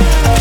Yeah.